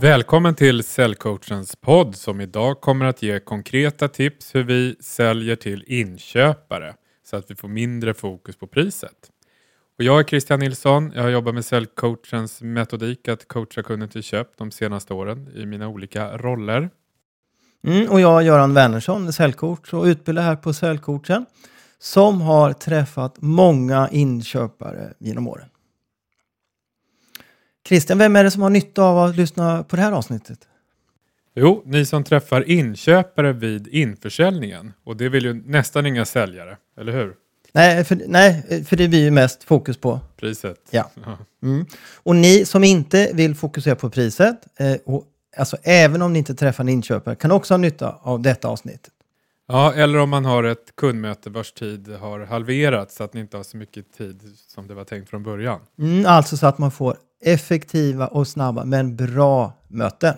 Välkommen till Säljcoachens podd som idag kommer att ge konkreta tips hur vi säljer till inköpare så att vi får mindre fokus på priset. Och jag är Christian Nilsson. Jag har jobbat med Säljcoachens metodik att coacha kunden till köp de senaste åren i mina olika roller. Mm, och jag är Göran Wernersson, säljcoach och utbildar här på Säljcoachen som har träffat många inköpare genom åren. Christian, vem är det som har nytta av att lyssna på det här avsnittet? Jo, ni som träffar inköpare vid införsäljningen. Och det vill ju nästan inga säljare, eller hur? Nej, för, nej, för det blir ju mest fokus på Priset. Ja. Mm. Och ni som inte vill fokusera på priset, eh, och, alltså även om ni inte träffar en inköpare, kan också ha nytta av detta avsnitt. Ja, eller om man har ett kundmöte vars tid har halverats så att ni inte har så mycket tid som det var tänkt från början. Mm, alltså så att man får effektiva och snabba men bra möten.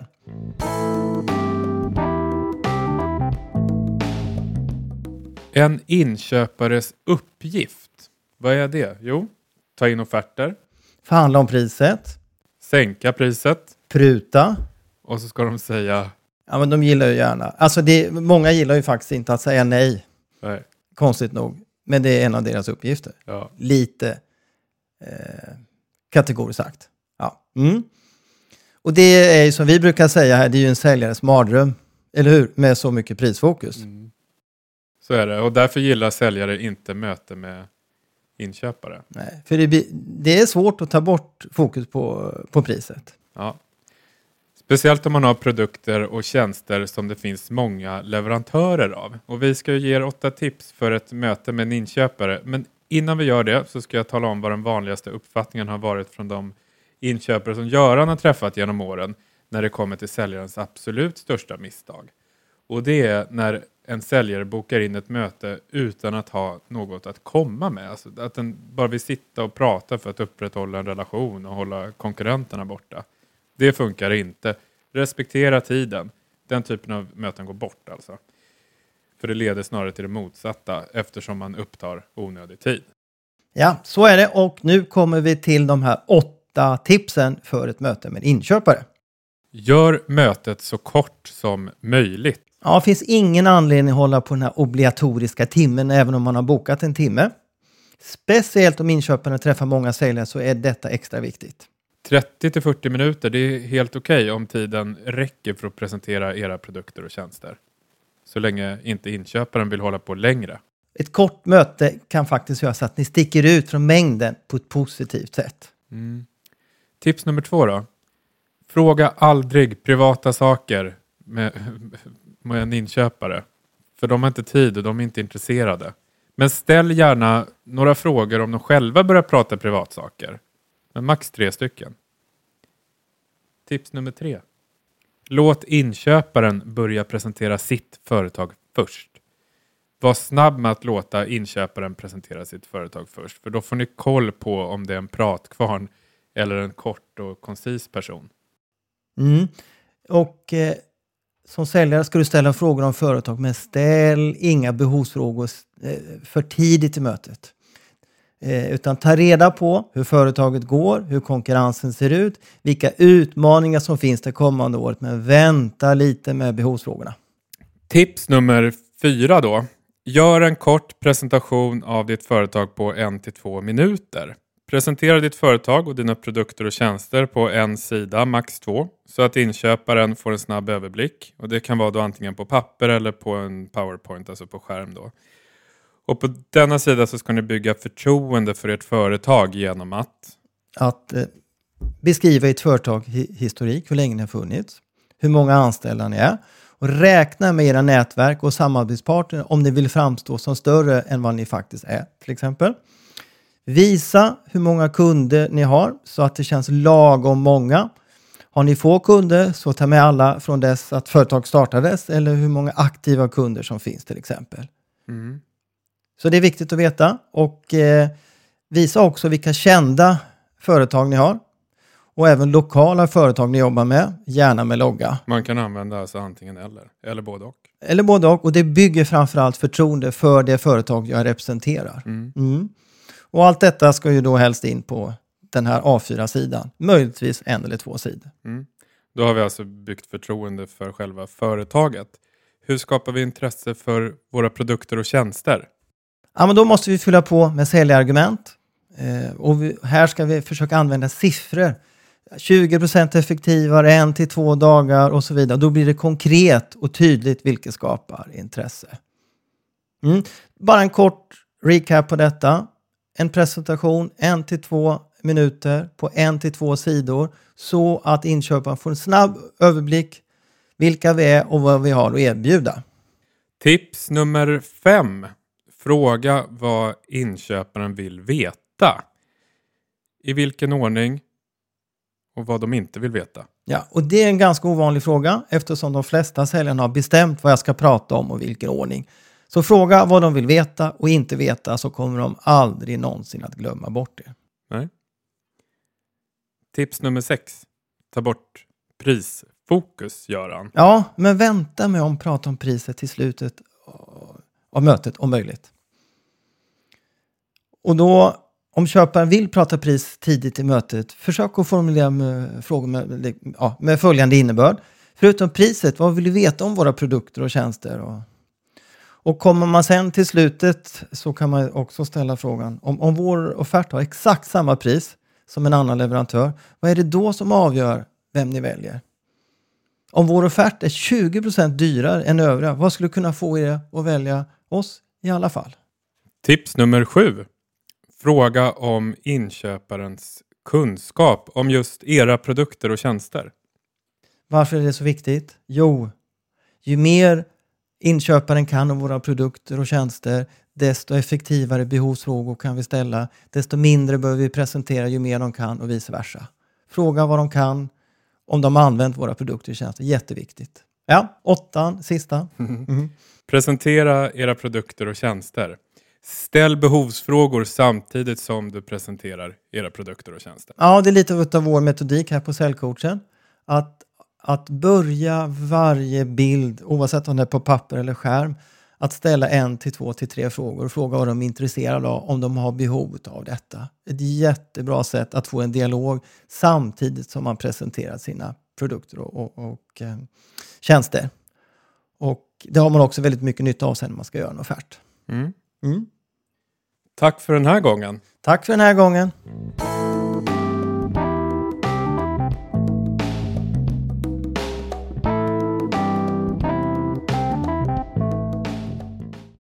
En inköpares uppgift, vad är det? Jo, ta in offerter, Förhandla om priset, sänka priset pruta. och så ska de säga Ja, men de gillar ju gärna. Alltså det, många gillar ju faktiskt inte att säga nej, nej. konstigt nog. Men det är en av deras uppgifter. Ja. Lite eh, kategoriskt sagt. Ja. Mm. Och det är ju som vi brukar säga här, det är ju en säljares mardröm. Eller hur? Med så mycket prisfokus. Mm. Så är det och därför gillar säljare inte möte med inköpare. Nej, för det, det är svårt att ta bort fokus på, på priset. Ja. Speciellt om man har produkter och tjänster som det finns många leverantörer av. Och vi ska ju ge er åtta tips för ett möte med en inköpare. Men innan vi gör det så ska jag tala om vad den vanligaste uppfattningen har varit från de inköpare som Göran har träffat genom åren när det kommer till säljarens absolut största misstag. Och det är när en säljare bokar in ett möte utan att ha något att komma med. Alltså att den bara vill sitta och prata för att upprätthålla en relation och hålla konkurrenterna borta. Det funkar inte. Respektera tiden. Den typen av möten går bort alltså. För det leder snarare till det motsatta eftersom man upptar onödig tid. Ja, så är det. Och nu kommer vi till de här åtta tipsen för ett möte med en inköpare. Gör mötet så kort som möjligt. Ja, det finns ingen anledning att hålla på den här obligatoriska timmen även om man har bokat en timme. Speciellt om inköparen träffar många säljare så är detta extra viktigt. 30 till 40 minuter, det är helt okej om tiden räcker för att presentera era produkter och tjänster. Så länge inte inköparen vill hålla på längre. Ett kort möte kan faktiskt göra så att ni sticker ut från mängden på ett positivt sätt. Tips nummer två då. Fråga aldrig privata saker med, med en inköpare. För de har inte tid och de är inte intresserade. Men ställ gärna några frågor om de själva börjar prata privatsaker. Men max tre stycken. Tips nummer tre. Låt inköparen börja presentera sitt företag först. Var snabb med att låta inköparen presentera sitt företag först. För då får ni koll på om det är en pratkvarn eller en kort och koncis person. Mm. Och eh, som säljare ska du ställa frågor om företag, men ställ inga behovsfrågor eh, för tidigt i mötet. Eh, utan ta reda på hur företaget går, hur konkurrensen ser ut, vilka utmaningar som finns det kommande året, men vänta lite med behovsfrågorna. Tips nummer fyra då. Gör en kort presentation av ditt företag på en till två minuter. Presentera ditt företag och dina produkter och tjänster på en sida, max två, så att inköparen får en snabb överblick. Och Det kan vara då antingen på papper eller på en powerpoint, alltså på skärm. Då. Och på denna sida så ska ni bygga förtroende för ert företag genom att Att eh, beskriva ert företag historik, hur länge ni har funnits, hur många anställda ni är och räkna med era nätverk och samarbetspartner om ni vill framstå som större än vad ni faktiskt är, till exempel. Visa hur många kunder ni har så att det känns lagom många. Har ni få kunder så ta med alla från dess att företag startades eller hur många aktiva kunder som finns till exempel. Så det är viktigt att veta och eh, visa också vilka kända företag ni har och även lokala företag ni jobbar med, gärna med logga. man kan använda alltså antingen eller, eller både och. Eller både och. Och det bygger framförallt förtroende för det företag jag representerar. Mm. Och allt detta ska ju då helst in på den här A4-sidan. Möjligtvis en eller två sidor. Då har vi alltså byggt förtroende för själva företaget. Hur skapar vi intresse för våra produkter och tjänster? Ja, men då måste vi fylla på med säljargument. Eh, och vi, här ska vi försöka använda siffror. 20% effektivare, en till två dagar och så vidare. Då blir det konkret och tydligt vilket skapar intresse. Mm. Bara en kort recap på detta. En presentation, en till två minuter på en till två sidor så att inköparen får en snabb överblick vilka vi är och vad vi har att erbjuda. Tips nummer fem. Fråga vad inköparen vill veta. I vilken ordning och vad de inte vill veta. Ja, och det är en ganska ovanlig fråga eftersom de flesta säljarna har bestämt vad jag ska prata om och vilken ordning. Så fråga vad de vill veta och inte veta så kommer de aldrig någonsin att glömma bort det. Nej. Tips nummer sex. Ta bort prisfokus, Göran. Ja, men vänta med att prata om priset till slutet av mötet om möjligt. Och då, om köparen vill prata pris tidigt i mötet, försök att formulera med, frågor med, ja, med följande innebörd. Förutom priset, vad vill du veta om våra produkter och tjänster? Och, och kommer man sen till slutet så kan man också ställa frågan om, om vår offert har exakt samma pris som en annan leverantör, vad är det då som avgör vem ni väljer? Om vår offert är 20% dyrare än övriga, vad skulle kunna få er att välja oss i alla fall? Tips nummer sju. Fråga om inköparens kunskap om just era produkter och tjänster. Varför är det så viktigt? Jo, ju mer inköparen kan om våra produkter och tjänster, desto effektivare behovsfrågor kan vi ställa, desto mindre behöver vi presentera ju mer de kan och vice versa. Fråga vad de kan, om de har använt våra produkter och tjänster. Jätteviktigt. Ja, åttan, sista. Mm. Presentera era produkter och tjänster. Ställ behovsfrågor samtidigt som du presenterar era produkter och tjänster. Ja, det är lite av vår metodik här på Säljcoachen. Att, att börja varje bild, oavsett om det är på papper eller skärm, att ställa en till två till tre frågor och fråga vad de är intresserade av, om de har behov av detta. Ett jättebra sätt att få en dialog samtidigt som man presenterar sina produkter och, och, och eh, tjänster. Och det har man också väldigt mycket nytta av sen när man ska göra en offert. Mm. Mm. Tack för den här gången. Tack för den här gången.